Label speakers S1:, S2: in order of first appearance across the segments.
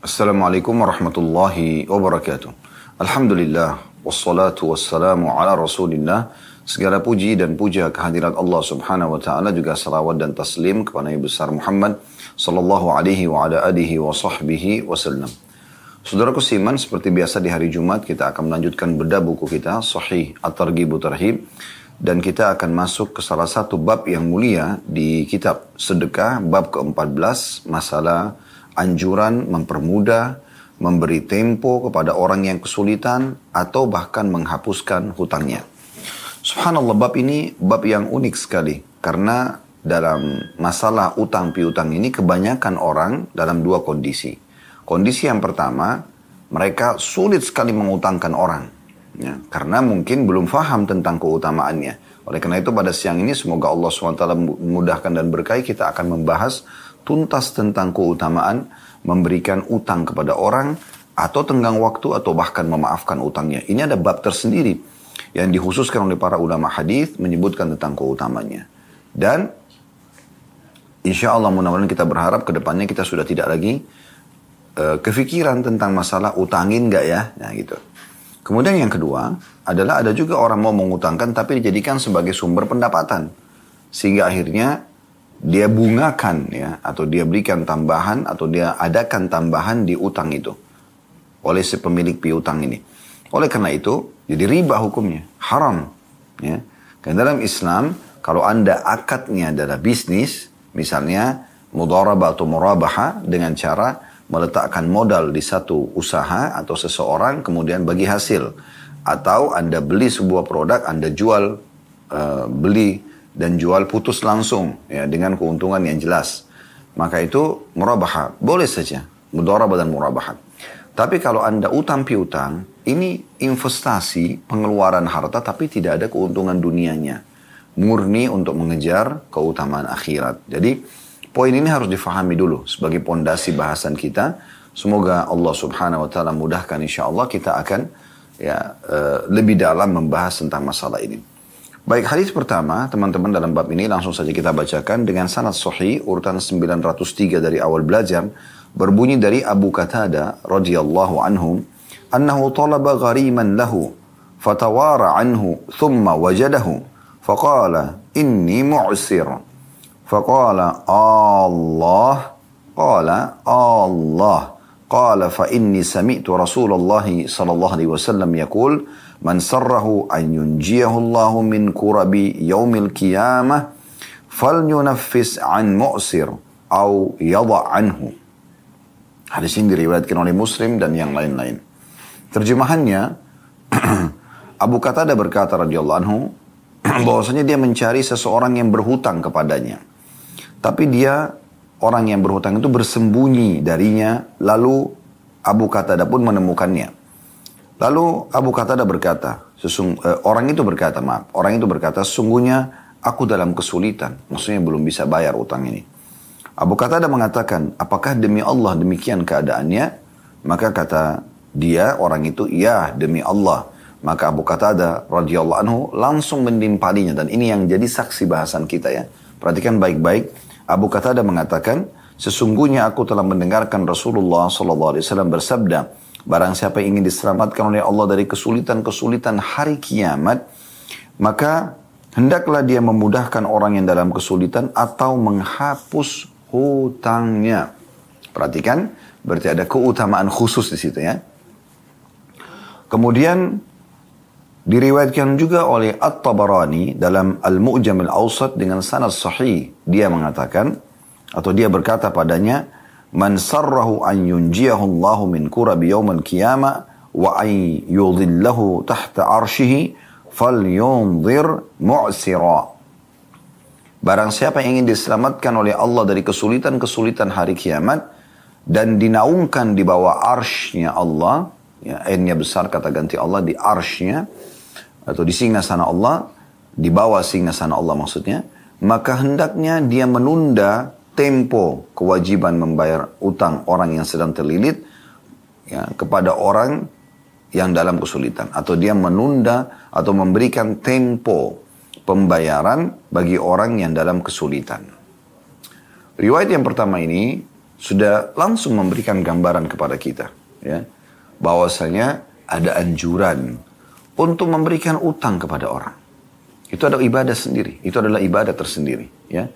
S1: Assalamualaikum warahmatullahi wabarakatuh. Alhamdulillah, wassalatu wassalamu ala rasulillah. Segala puji dan puja kehadirat Allah subhanahu wa ta'ala juga salawat dan taslim kepada Nabi besar Muhammad sallallahu alaihi wa ala alihi wa sahbihi wasallam. Saudaraku Siman, seperti biasa di hari Jumat kita akan melanjutkan bedah buku kita Sahih At-Targhib Tarhib dan kita akan masuk ke salah satu bab yang mulia di kitab Sedekah bab ke-14 masalah anjuran mempermudah, memberi tempo kepada orang yang kesulitan, atau bahkan menghapuskan hutangnya. Subhanallah, bab ini bab yang unik sekali. Karena dalam masalah utang piutang ini kebanyakan orang dalam dua kondisi. Kondisi yang pertama, mereka sulit sekali mengutangkan orang. Ya, karena mungkin belum faham tentang keutamaannya. Oleh karena itu pada siang ini semoga Allah SWT memudahkan dan berkahi kita akan membahas tuntas tentang keutamaan memberikan utang kepada orang atau tenggang waktu atau bahkan memaafkan utangnya. Ini ada bab tersendiri yang dikhususkan oleh para ulama hadis menyebutkan tentang keutamanya. Dan insya Allah mudah-mudahan kita berharap ke depannya kita sudah tidak lagi uh, kefikiran tentang masalah utangin nggak ya, nah gitu. Kemudian yang kedua adalah ada juga orang mau mengutangkan tapi dijadikan sebagai sumber pendapatan. Sehingga akhirnya dia bungakan ya atau dia berikan tambahan atau dia adakan tambahan di utang itu oleh si pemilik piutang ini. Oleh karena itu jadi riba hukumnya haram ya. Karena dalam Islam kalau anda akadnya adalah bisnis misalnya mudarabah atau murabaha dengan cara meletakkan modal di satu usaha atau seseorang kemudian bagi hasil atau anda beli sebuah produk anda jual uh, beli dan jual putus langsung ya dengan keuntungan yang jelas. Maka itu murabaha, boleh saja mudharabah dan murabaha. Tapi kalau Anda utang piutang, ini investasi pengeluaran harta tapi tidak ada keuntungan dunianya. Murni untuk mengejar keutamaan akhirat. Jadi poin ini harus difahami dulu sebagai pondasi bahasan kita. Semoga Allah subhanahu wa ta'ala mudahkan insya Allah kita akan ya uh, lebih dalam membahas tentang masalah ini. Baik, hadis pertama, teman-teman dalam bab ini langsung saja kita bacakan dengan sanad sahih urutan 903 dari awal belajar berbunyi dari Abu Qatada radhiyallahu anhu annahu talaba ghariman lahu fatawara anhu thumma wajadahu faqala inni mu'sir faqala Allah qala Allah qala fa inni sami'tu Rasulullah sallallahu alaihi wasallam yaqul Man sarrahu an yunjiyahu Allah min kurabi yaumil qiyamah falyunaffis an mu'sir au yada anhu. Hadis ini diriwayatkan oleh Muslim dan yang lain-lain. Terjemahannya Abu Qatada berkata radhiyallahu anhu bahwasanya dia mencari seseorang yang berhutang kepadanya. Tapi dia orang yang berhutang itu bersembunyi darinya lalu Abu Qatada pun menemukannya. Lalu Abu Qatada berkata, sesung, eh, orang itu berkata, maaf, orang itu berkata, sesungguhnya aku dalam kesulitan, maksudnya belum bisa bayar utang ini. Abu Qatada mengatakan, apakah demi Allah demikian keadaannya? Maka kata dia, orang itu, ya demi Allah. Maka Abu Qatada radhiyallahu anhu langsung menimpalinya dan ini yang jadi saksi bahasan kita ya. Perhatikan baik-baik. Abu Qatada mengatakan, sesungguhnya aku telah mendengarkan Rasulullah SAW bersabda, Barang siapa ingin diselamatkan oleh Allah dari kesulitan-kesulitan hari kiamat, maka hendaklah dia memudahkan orang yang dalam kesulitan atau menghapus hutangnya. Perhatikan, berarti ada keutamaan khusus di situ ya. Kemudian diriwayatkan juga oleh At-Tabarani dalam Al-Mu'jam Al-Awsat dengan sanad sahih. Dia mengatakan atau dia berkata padanya, Man sarrahu an yunjiyahu Allahu min kurabi yawmal qiyamah wa an yudhillahu tahta arshihi falyunzir mu'sira. Barang siapa yang ingin diselamatkan oleh Allah dari kesulitan-kesulitan hari kiamat dan dinaungkan di bawah arsnya Allah, ya, n besar kata ganti Allah di arsnya atau di singgasana Allah, di bawah singgasana Allah maksudnya, maka hendaknya dia menunda tempo kewajiban membayar utang orang yang sedang terlilit ya, kepada orang yang dalam kesulitan atau dia menunda atau memberikan tempo pembayaran bagi orang yang dalam kesulitan. Riwayat yang pertama ini sudah langsung memberikan gambaran kepada kita ya bahwasanya ada anjuran untuk memberikan utang kepada orang. Itu adalah ibadah sendiri, itu adalah ibadah tersendiri ya.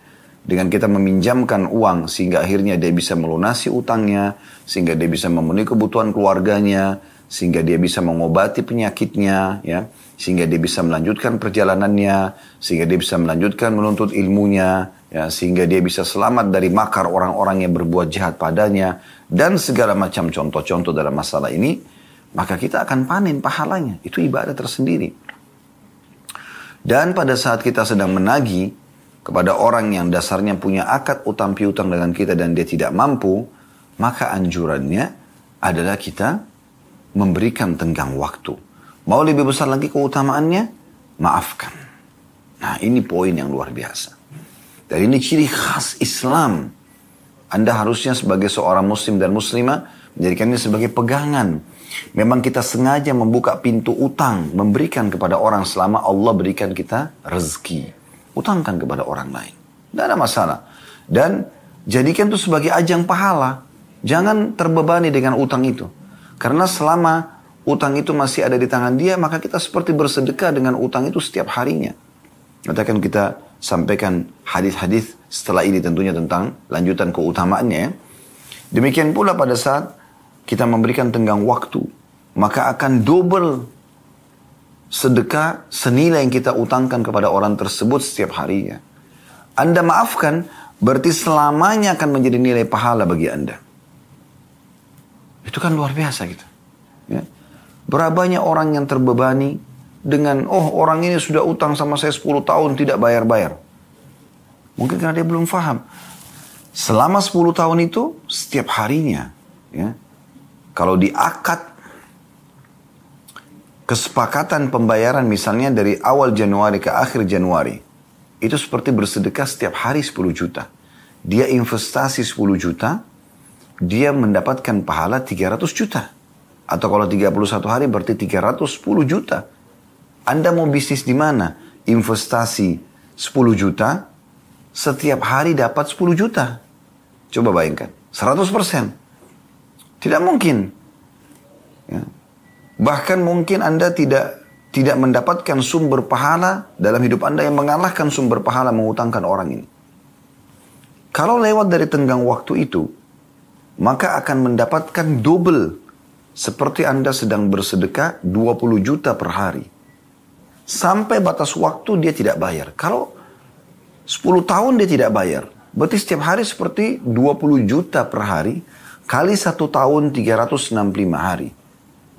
S1: Dengan kita meminjamkan uang sehingga akhirnya dia bisa melunasi utangnya, sehingga dia bisa memenuhi kebutuhan keluarganya, sehingga dia bisa mengobati penyakitnya, ya, sehingga dia bisa melanjutkan perjalanannya, sehingga dia bisa melanjutkan menuntut ilmunya, ya, sehingga dia bisa selamat dari makar orang-orang yang berbuat jahat padanya, dan segala macam contoh-contoh dalam masalah ini, maka kita akan panen pahalanya. Itu ibadah tersendiri. Dan pada saat kita sedang menagih, kepada orang yang dasarnya punya akad utang piutang dengan kita dan dia tidak mampu, maka anjurannya adalah kita memberikan tenggang waktu. Mau lebih besar lagi keutamaannya? Maafkan. Nah ini poin yang luar biasa. Dan ini ciri khas Islam. Anda harusnya sebagai seorang muslim dan muslimah menjadikannya sebagai pegangan. Memang kita sengaja membuka pintu utang, memberikan kepada orang selama Allah berikan kita rezeki utangkan kepada orang lain. Tidak ada masalah. Dan jadikan itu sebagai ajang pahala. Jangan terbebani dengan utang itu. Karena selama utang itu masih ada di tangan dia, maka kita seperti bersedekah dengan utang itu setiap harinya. Nanti akan kita sampaikan hadis-hadis setelah ini tentunya tentang lanjutan keutamaannya ya. Demikian pula pada saat kita memberikan tenggang waktu, maka akan double sedekah senilai yang kita utangkan kepada orang tersebut setiap harinya. Anda maafkan, berarti selamanya akan menjadi nilai pahala bagi Anda. Itu kan luar biasa gitu. Ya. Berapa orang yang terbebani dengan, oh orang ini sudah utang sama saya 10 tahun tidak bayar-bayar. Mungkin karena dia belum paham. Selama 10 tahun itu, setiap harinya, ya, kalau diakad kesepakatan pembayaran misalnya dari awal Januari ke akhir Januari. Itu seperti bersedekah setiap hari 10 juta. Dia investasi 10 juta, dia mendapatkan pahala 300 juta. Atau kalau 31 hari berarti 310 juta. Anda mau bisnis di mana? Investasi 10 juta, setiap hari dapat 10 juta. Coba bayangkan, 100%. Tidak mungkin. Bahkan mungkin Anda tidak tidak mendapatkan sumber pahala dalam hidup Anda yang mengalahkan sumber pahala mengutangkan orang ini. Kalau lewat dari tenggang waktu itu, maka akan mendapatkan double seperti Anda sedang bersedekah 20 juta per hari. Sampai batas waktu dia tidak bayar. Kalau 10 tahun dia tidak bayar, berarti setiap hari seperti 20 juta per hari kali satu tahun 365 hari.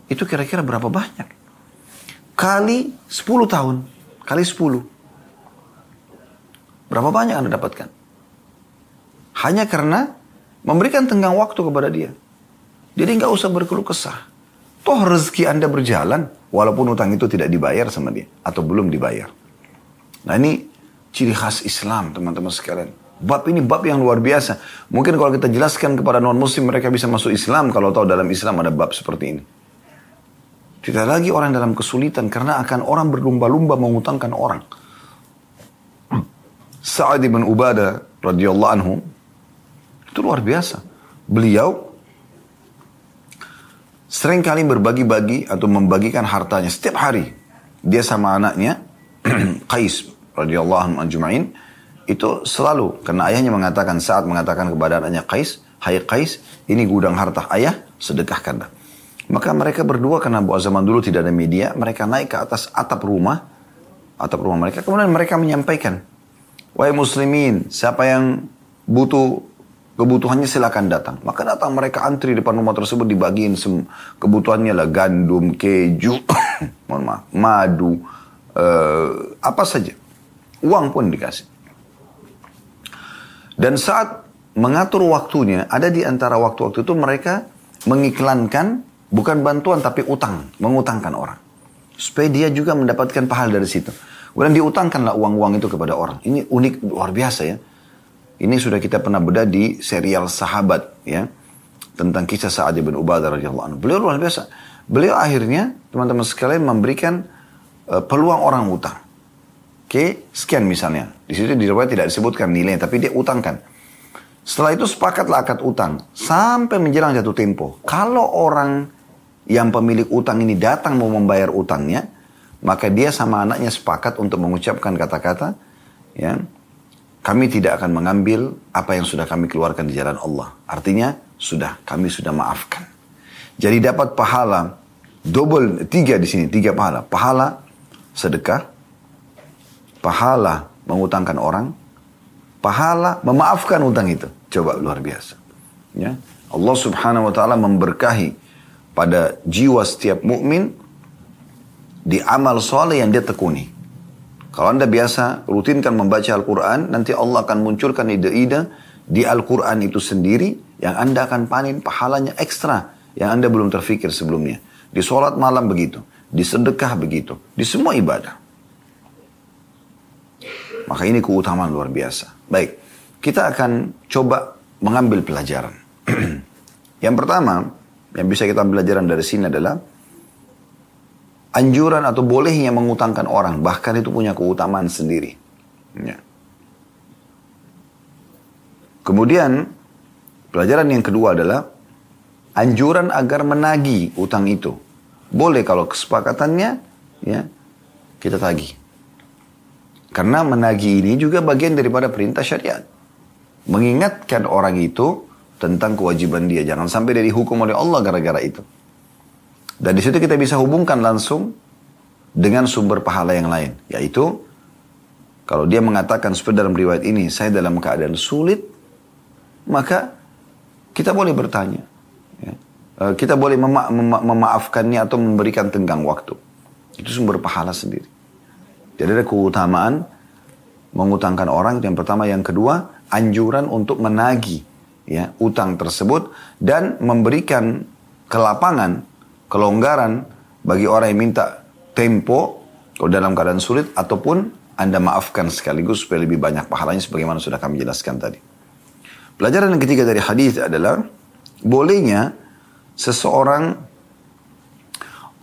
S1: Itu kira-kira berapa banyak? Kali 10 tahun. Kali 10. Berapa banyak Anda dapatkan? Hanya karena memberikan tenggang waktu kepada dia. Jadi nggak usah berkeluh kesah. Toh rezeki Anda berjalan walaupun utang itu tidak dibayar sama dia atau belum dibayar. Nah ini ciri khas Islam teman-teman sekalian. Bab ini bab yang luar biasa. Mungkin kalau kita jelaskan kepada non muslim mereka bisa masuk Islam kalau tahu dalam Islam ada bab seperti ini. Tidak lagi orang dalam kesulitan karena akan orang berlumba-lumba mengutangkan orang. Sa'ad bin Ubadah radhiyallahu anhu itu luar biasa. Beliau sering kali berbagi-bagi atau membagikan hartanya setiap hari. Dia sama anaknya Qais radhiyallahu anhu ajma'in itu selalu karena ayahnya mengatakan saat mengatakan kepada anaknya Qais, "Hai Qais, ini gudang harta ayah, sedekahkanlah." Maka mereka berdua karena zaman dulu tidak ada media, mereka naik ke atas atap rumah, atap rumah mereka. Kemudian mereka menyampaikan, wahai muslimin, siapa yang butuh kebutuhannya silakan datang. Maka datang mereka antri depan rumah tersebut dibagiin kebutuhannya lah gandum, keju, mohon maaf, madu, uh, apa saja. Uang pun dikasih. Dan saat mengatur waktunya, ada di antara waktu-waktu itu mereka mengiklankan Bukan bantuan tapi utang, mengutangkan orang. Supaya dia juga mendapatkan pahala dari situ. Kemudian diutangkanlah uang-uang itu kepada orang. Ini unik, luar biasa ya. Ini sudah kita pernah beda di serial Sahabat ya. Tentang kisah Sa'ad bin Ubadah radhiyallahu anhu. Beliau luar biasa. Beliau akhirnya, teman-teman sekalian memberikan uh, peluang orang utang. Oke, sekian misalnya. Di situ di tidak disebutkan nilainya, tapi dia utangkan. Setelah itu sepakatlah akad utang sampai menjelang jatuh tempo. Kalau orang yang pemilik utang ini datang mau membayar utangnya, maka dia sama anaknya sepakat untuk mengucapkan kata-kata, ya, kami tidak akan mengambil apa yang sudah kami keluarkan di jalan Allah. Artinya sudah kami sudah maafkan. Jadi dapat pahala double tiga di sini tiga pahala. Pahala sedekah, pahala mengutangkan orang, pahala memaafkan utang itu. Coba luar biasa. Ya. Allah Subhanahu wa taala memberkahi pada jiwa setiap mukmin di amal soleh yang dia tekuni. Kalau Anda biasa rutinkan membaca Al-Quran, nanti Allah akan munculkan ide-ide di Al-Quran itu sendiri yang Anda akan panen pahalanya ekstra yang Anda belum terfikir sebelumnya. Di sholat malam begitu, di sedekah begitu, di semua ibadah. Maka ini keutamaan luar biasa. Baik, kita akan coba mengambil pelajaran. yang pertama, yang bisa kita pelajaran dari sini adalah anjuran atau bolehnya mengutangkan orang, bahkan itu punya keutamaan sendiri. Ya. Kemudian, pelajaran yang kedua adalah anjuran agar menagi utang itu. Boleh kalau kesepakatannya, ya kita tagih. Karena menagih ini juga bagian daripada perintah syariat. Mengingatkan orang itu tentang kewajiban dia. Jangan sampai dia dihukum oleh Allah gara-gara itu. Dan di situ kita bisa hubungkan langsung dengan sumber pahala yang lain. Yaitu, kalau dia mengatakan seperti dalam riwayat ini, saya dalam keadaan sulit, maka kita boleh bertanya. Ya. Eh, kita boleh mema mema memaafkannya atau memberikan tenggang waktu. Itu sumber pahala sendiri. Jadi ada keutamaan mengutangkan orang yang pertama, yang kedua anjuran untuk menagi ya utang tersebut dan memberikan kelapangan, kelonggaran bagi orang yang minta tempo kalau dalam keadaan sulit ataupun anda maafkan sekaligus supaya lebih banyak pahalanya sebagaimana sudah kami jelaskan tadi. Pelajaran yang ketiga dari hadis adalah bolehnya seseorang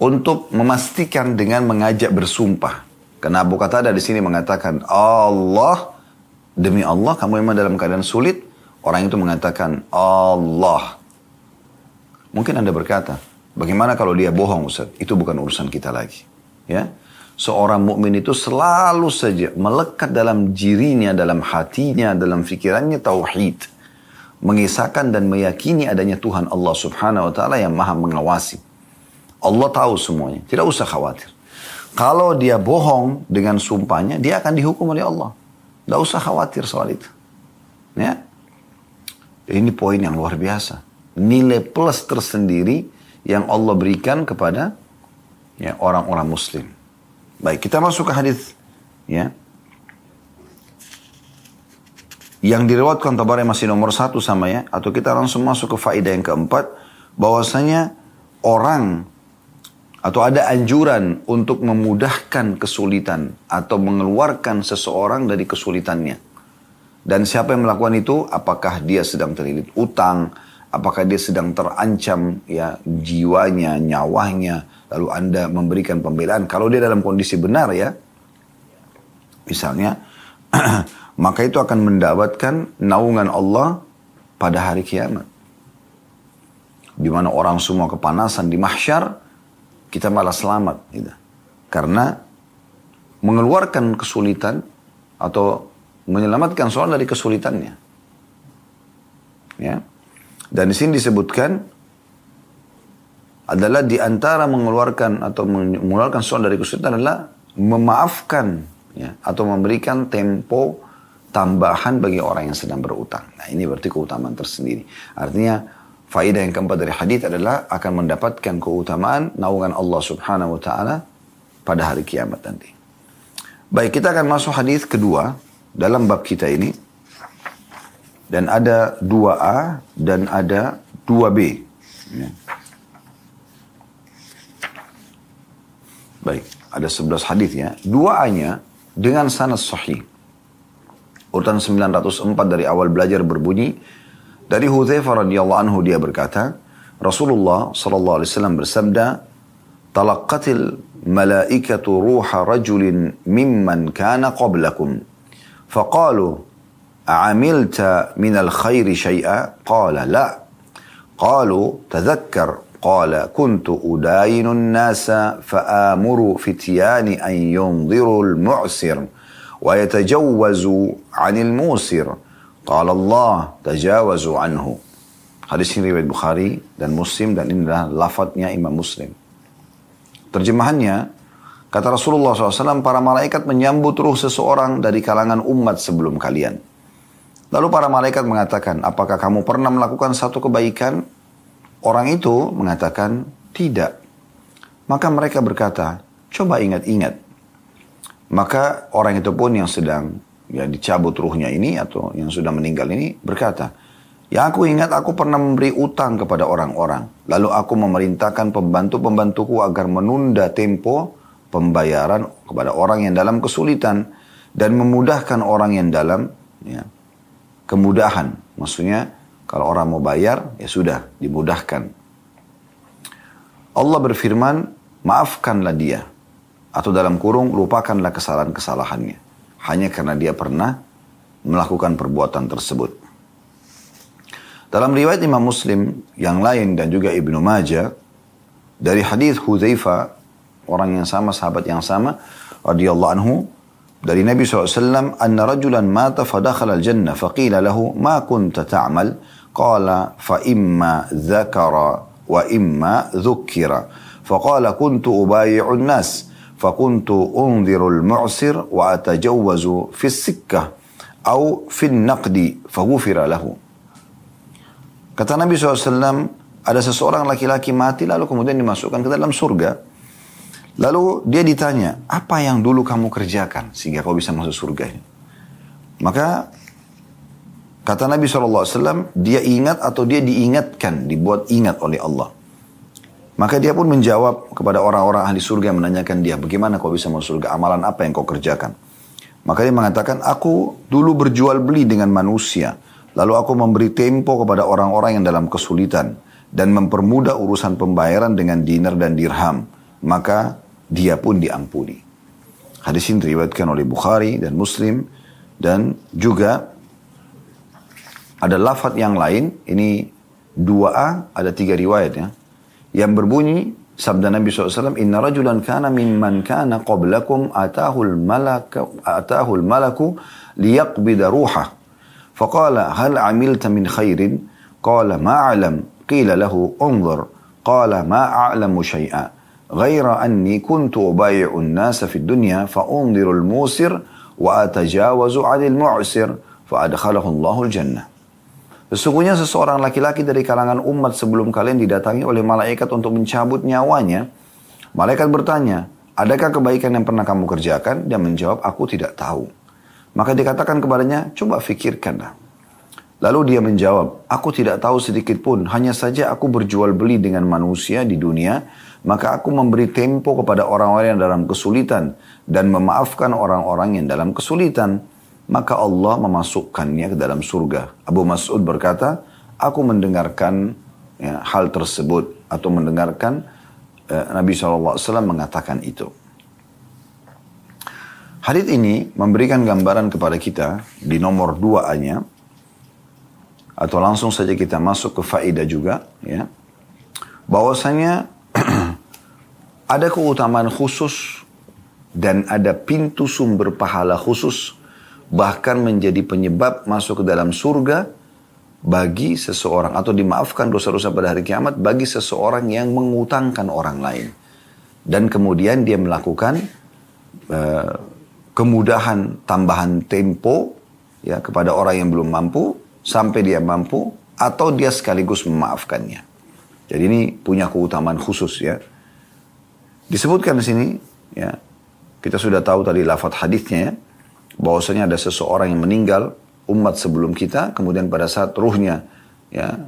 S1: untuk memastikan dengan mengajak bersumpah karena Abu Qatada di sini mengatakan, Allah, demi Allah kamu memang dalam keadaan sulit. Orang itu mengatakan, Allah. Mungkin Anda berkata, bagaimana kalau dia bohong Ustaz? Itu bukan urusan kita lagi. Ya, Seorang mukmin itu selalu saja melekat dalam dirinya, dalam hatinya, dalam fikirannya tauhid. Mengisahkan dan meyakini adanya Tuhan Allah subhanahu wa ta'ala yang maha mengawasi. Allah tahu semuanya. Tidak usah khawatir. Kalau dia bohong dengan sumpahnya, dia akan dihukum oleh Allah. Tidak usah khawatir soal itu. Ya. Ini poin yang luar biasa. Nilai plus tersendiri yang Allah berikan kepada ya orang-orang muslim. Baik, kita masuk ke hadis ya. Yang diriwatkan Tabari masih nomor satu sama ya. Atau kita langsung masuk ke faedah yang keempat. bahwasanya orang atau ada anjuran untuk memudahkan kesulitan atau mengeluarkan seseorang dari kesulitannya. Dan siapa yang melakukan itu? Apakah dia sedang terlilit utang? Apakah dia sedang terancam ya jiwanya, nyawanya? Lalu Anda memberikan pembelaan. Kalau dia dalam kondisi benar ya, misalnya, maka itu akan mendapatkan naungan Allah pada hari kiamat. Di mana orang semua kepanasan di mahsyar, kita malah selamat. Gitu. Karena mengeluarkan kesulitan atau menyelamatkan soal dari kesulitannya. Ya. Dan di sini disebutkan adalah di antara mengeluarkan atau mengeluarkan soal dari kesulitan adalah memaafkan ya, atau memberikan tempo tambahan bagi orang yang sedang berutang. Nah ini berarti keutamaan tersendiri. Artinya Faedah yang keempat dari hadis adalah akan mendapatkan keutamaan naungan Allah Subhanahu wa taala pada hari kiamat nanti. Baik, kita akan masuk hadis kedua dalam bab kita ini. Dan ada 2A dan ada 2B. Ya. Baik, ada 11 hadis ya. Dua A-nya dengan sanad sahih. Urutan 904 dari awal belajar berbunyi dari Hudzaifah radhiyallahu anhu dia berkata, Rasulullah sallallahu alaihi wasallam bersabda, "Talaqqatil malaikatu ruha rajulin mimman kana qablakum." Faqalu, أعملت من الخير شيئا قال لا قالوا تذكر قال كنت أداين الناس فآمر فتيان أن ينظروا المعسر ويتجوزوا عن الموسر Qala Allah tajawazu anhu. Hadis ini riwayat Bukhari dan Muslim dan ini adalah lafadznya Imam Muslim. Terjemahannya, kata Rasulullah SAW, para malaikat menyambut ruh seseorang dari kalangan umat sebelum kalian. Lalu para malaikat mengatakan, apakah kamu pernah melakukan satu kebaikan? Orang itu mengatakan, tidak. Maka mereka berkata, coba ingat-ingat. Maka orang itu pun yang sedang ya dicabut ruhnya ini atau yang sudah meninggal ini berkata, Ya aku ingat aku pernah memberi utang kepada orang-orang. Lalu aku memerintahkan pembantu-pembantuku agar menunda tempo pembayaran kepada orang yang dalam kesulitan. Dan memudahkan orang yang dalam ya, kemudahan. Maksudnya kalau orang mau bayar ya sudah dimudahkan. Allah berfirman maafkanlah dia. Atau dalam kurung lupakanlah kesalahan-kesalahannya. Hanya karena dia pernah melakukan perbuatan tersebut. Dalam riwayat Imam Muslim yang lain dan juga Ibnu Majah dari hadis Hudzaifah orang yang sama sahabat yang sama radhiyallahu anhu dari Nabi SAW anna rajulan mata fadakhala al-jannah faqila lahu ma kunta ta'mal? Qala fa imma dzakara wa imma dzukkira faqala kuntu ubayi'u an-nas fakuntu undirul mu'sir وَأَتَجَوَّزُ فِي fis أَوْ فِي النَّقْدِ فَغُفِرَ لَهُ. Kata Nabi SAW, ada seseorang laki-laki mati lalu kemudian dimasukkan ke dalam surga. Lalu dia ditanya, apa yang dulu kamu kerjakan sehingga kau bisa masuk surga ini? Maka kata Nabi SAW, dia ingat atau dia diingatkan, dibuat ingat oleh Allah. Maka dia pun menjawab kepada orang-orang ahli surga yang menanyakan dia, bagaimana kau bisa masuk surga, amalan apa yang kau kerjakan? Maka dia mengatakan, aku dulu berjual beli dengan manusia Lalu aku memberi tempo kepada orang-orang yang dalam kesulitan dan mempermudah urusan pembayaran dengan dinar dan dirham. Maka dia pun diampuni. Hadis ini diriwayatkan oleh Bukhari dan Muslim dan juga ada lafadz yang lain. Ini dua a ada tiga riwayat ya. Yang berbunyi sabda Nabi SAW, Inna rajulan kana mimman kana qablakum atahul malaku, atahul malaku liyaqbida ruhah. فقال هل عملت من خير قال ما أعلم قيل له انظر قال ما أعلم شيئا غير أني كنت أبايع الناس في الدنيا فأنظر الموسر وأتجاوز عن المعسر فأدخله الله الجنة Sesungguhnya seseorang laki-laki dari kalangan umat sebelum kalian didatangi oleh malaikat untuk mencabut nyawanya. Malaikat bertanya, adakah kebaikan yang pernah kamu kerjakan? Dia menjawab, aku tidak tahu. Maka dikatakan kepadanya, coba fikirkanlah. Lalu dia menjawab, aku tidak tahu sedikit pun, hanya saja aku berjual beli dengan manusia di dunia, maka aku memberi tempo kepada orang-orang yang dalam kesulitan dan memaafkan orang-orang yang dalam kesulitan. Maka Allah memasukkannya ke dalam surga. Abu Mas'ud berkata, aku mendengarkan ya, hal tersebut atau mendengarkan eh, Nabi SAW mengatakan itu. Hadith ini memberikan gambaran kepada kita di nomor dua nya atau langsung saja kita masuk ke faedah juga ya bahwasanya ada keutamaan khusus dan ada pintu sumber pahala khusus bahkan menjadi penyebab masuk ke dalam surga bagi seseorang atau dimaafkan dosa-dosa pada hari kiamat bagi seseorang yang mengutangkan orang lain dan kemudian dia melakukan uh, kemudahan tambahan tempo ya kepada orang yang belum mampu sampai dia mampu atau dia sekaligus memaafkannya. Jadi ini punya keutamaan khusus ya. Disebutkan di sini ya. Kita sudah tahu tadi lafadz hadisnya ya. Bahwasanya ada seseorang yang meninggal umat sebelum kita kemudian pada saat ruhnya ya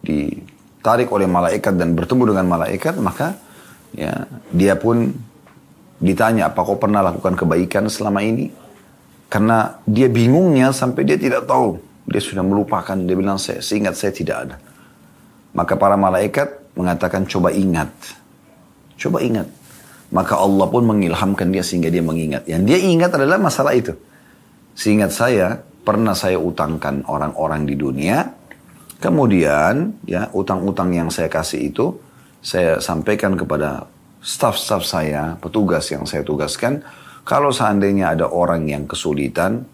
S1: ditarik oleh malaikat dan bertemu dengan malaikat maka ya dia pun Ditanya, apa kau pernah lakukan kebaikan selama ini? Karena dia bingungnya sampai dia tidak tahu. Dia sudah melupakan, dia bilang, saya seingat saya tidak ada. Maka para malaikat mengatakan, coba ingat. Coba ingat. Maka Allah pun mengilhamkan dia sehingga dia mengingat. Yang dia ingat adalah masalah itu. Seingat saya, pernah saya utangkan orang-orang di dunia, kemudian ya utang-utang yang saya kasih itu saya sampaikan kepada staf-staf saya, petugas yang saya tugaskan, kalau seandainya ada orang yang kesulitan,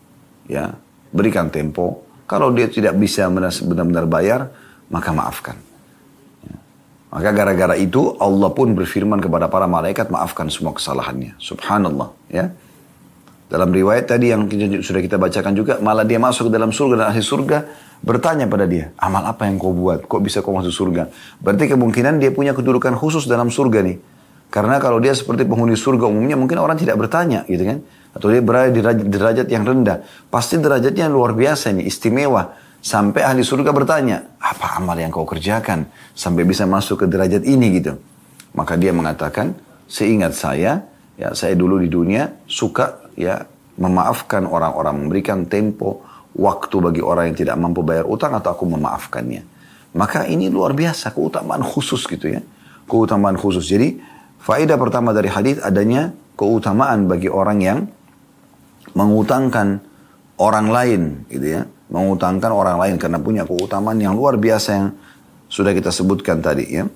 S1: ya berikan tempo. Kalau dia tidak bisa benar-benar bayar, maka maafkan. Maka gara-gara itu Allah pun berfirman kepada para malaikat maafkan semua kesalahannya. Subhanallah. Ya. Dalam riwayat tadi yang sudah kita bacakan juga, malah dia masuk ke dalam surga dan ahli surga bertanya pada dia, amal apa yang kau buat? Kok bisa kau masuk surga? Berarti kemungkinan dia punya kedudukan khusus dalam surga nih. Karena kalau dia seperti penghuni surga umumnya mungkin orang tidak bertanya gitu kan. Atau dia berada di derajat yang rendah. Pasti derajatnya luar biasa nih, istimewa. Sampai ahli surga bertanya, apa amal yang kau kerjakan sampai bisa masuk ke derajat ini gitu. Maka dia mengatakan, seingat saya, ya saya dulu di dunia suka ya memaafkan orang-orang, memberikan tempo, waktu bagi orang yang tidak mampu bayar utang atau aku memaafkannya. Maka ini luar biasa, keutamaan khusus gitu ya. Keutamaan khusus. Jadi Faedah pertama dari hadis adanya keutamaan bagi orang yang mengutangkan orang lain, gitu ya, mengutangkan orang lain karena punya keutamaan yang luar biasa yang sudah kita sebutkan tadi, ya.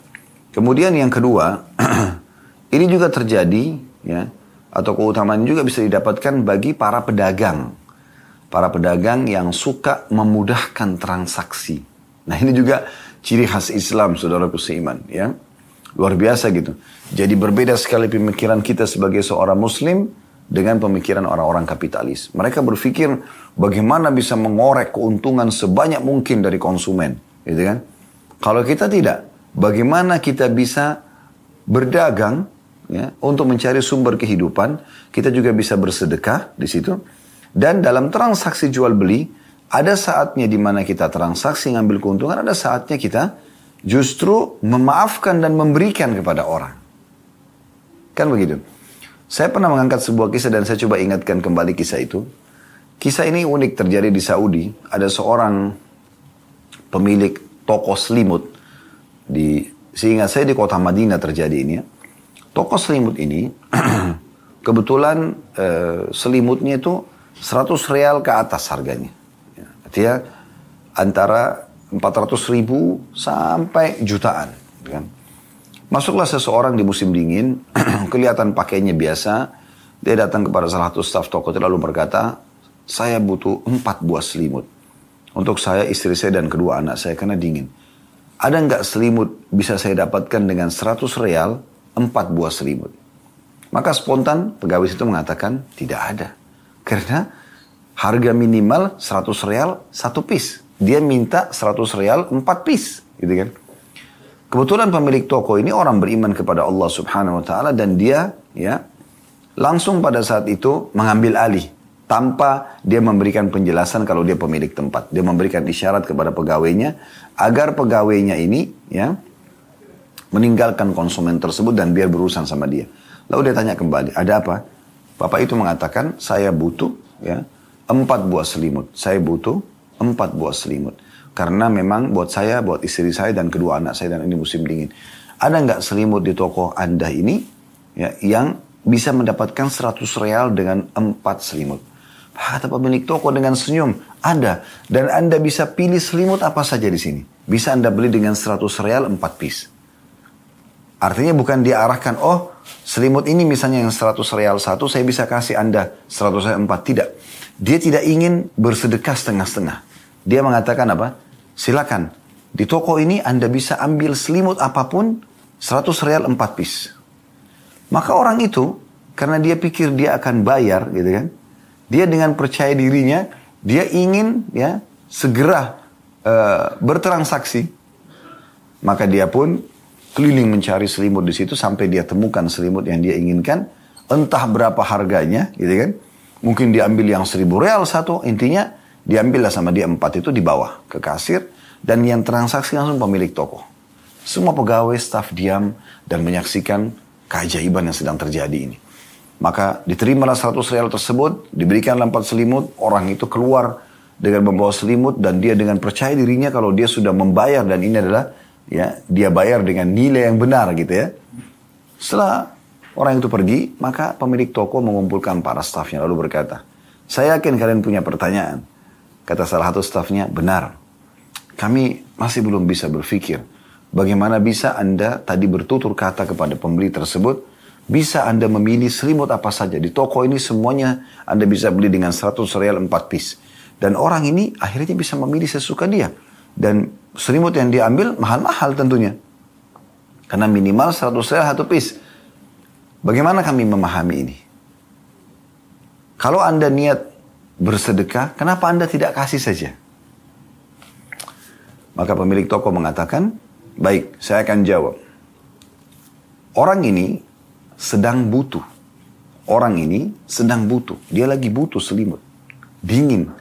S1: Kemudian yang kedua, ini juga terjadi, ya, atau keutamaan juga bisa didapatkan bagi para pedagang, para pedagang yang suka memudahkan transaksi. Nah ini juga ciri khas Islam, saudara seiman, ya. Luar biasa gitu. Jadi berbeda sekali pemikiran kita sebagai seorang muslim dengan pemikiran orang-orang kapitalis. Mereka berpikir bagaimana bisa mengorek keuntungan sebanyak mungkin dari konsumen, gitu kan? Kalau kita tidak, bagaimana kita bisa berdagang ya, untuk mencari sumber kehidupan? Kita juga bisa bersedekah di situ. Dan dalam transaksi jual beli, ada saatnya di mana kita transaksi ngambil keuntungan, ada saatnya kita justru memaafkan dan memberikan kepada orang. Kan begitu. Saya pernah mengangkat sebuah kisah dan saya coba ingatkan kembali kisah itu. Kisah ini unik terjadi di Saudi. Ada seorang pemilik toko selimut di sehingga saya di kota Madinah terjadi ini ya. Toko selimut ini kebetulan eh, selimutnya itu 100 real ke atas harganya. Ya, artinya antara 400 ribu sampai jutaan. Kan? Masuklah seseorang di musim dingin, kelihatan pakainya biasa. Dia datang kepada salah satu staf toko lalu berkata, saya butuh empat buah selimut. Untuk saya, istri saya, dan kedua anak saya karena dingin. Ada nggak selimut bisa saya dapatkan dengan 100 real, empat buah selimut? Maka spontan pegawai itu mengatakan tidak ada. Karena harga minimal 100 real satu piece dia minta 100 real 4 piece gitu kan kebetulan pemilik toko ini orang beriman kepada Allah subhanahu wa ta'ala dan dia ya langsung pada saat itu mengambil alih tanpa dia memberikan penjelasan kalau dia pemilik tempat. Dia memberikan isyarat kepada pegawainya agar pegawainya ini ya meninggalkan konsumen tersebut dan biar berurusan sama dia. Lalu dia tanya kembali ada apa? Bapak itu mengatakan saya butuh ya empat buah selimut. Saya butuh Empat buah selimut. Karena memang buat saya, buat istri saya dan kedua anak saya dan ini musim dingin. Ada nggak selimut di toko Anda ini ya, yang bisa mendapatkan 100 real dengan empat selimut? Kata pemilik toko dengan senyum, ada. Dan Anda bisa pilih selimut apa saja di sini. Bisa Anda beli dengan 100 real empat piece. Artinya bukan dia arahkan, oh selimut ini misalnya yang 100 real satu, saya bisa kasih Anda 100 real empat. Tidak. Dia tidak ingin bersedekah setengah-setengah. Dia mengatakan apa? Silakan. Di toko ini Anda bisa ambil selimut apa pun 100 real 4 piece. Maka orang itu karena dia pikir dia akan bayar gitu kan. Dia dengan percaya dirinya dia ingin ya segera uh, bertransaksi. Maka dia pun keliling mencari selimut di situ sampai dia temukan selimut yang dia inginkan. Entah berapa harganya gitu kan. Mungkin diambil yang seribu real satu, intinya diambillah sama dia empat itu di bawah ke kasir dan yang transaksi langsung pemilik toko. Semua pegawai staf diam dan menyaksikan keajaiban yang sedang terjadi ini. Maka diterimalah 100 real tersebut, diberikan empat selimut, orang itu keluar dengan membawa selimut dan dia dengan percaya dirinya kalau dia sudah membayar dan ini adalah ya dia bayar dengan nilai yang benar gitu ya. Setelah Orang itu pergi, maka pemilik toko mengumpulkan para stafnya lalu berkata, saya yakin kalian punya pertanyaan. Kata salah satu stafnya, benar. Kami masih belum bisa berpikir. Bagaimana bisa Anda tadi bertutur kata kepada pembeli tersebut, bisa Anda memilih selimut apa saja. Di toko ini semuanya Anda bisa beli dengan 100 real 4 piece. Dan orang ini akhirnya bisa memilih sesuka dia. Dan selimut yang diambil mahal-mahal tentunya. Karena minimal 100 real satu piece. Bagaimana kami memahami ini? Kalau Anda niat bersedekah, kenapa Anda tidak kasih saja? Maka pemilik toko mengatakan, baik, saya akan jawab. Orang ini sedang butuh. Orang ini sedang butuh. Dia lagi butuh selimut. Dingin.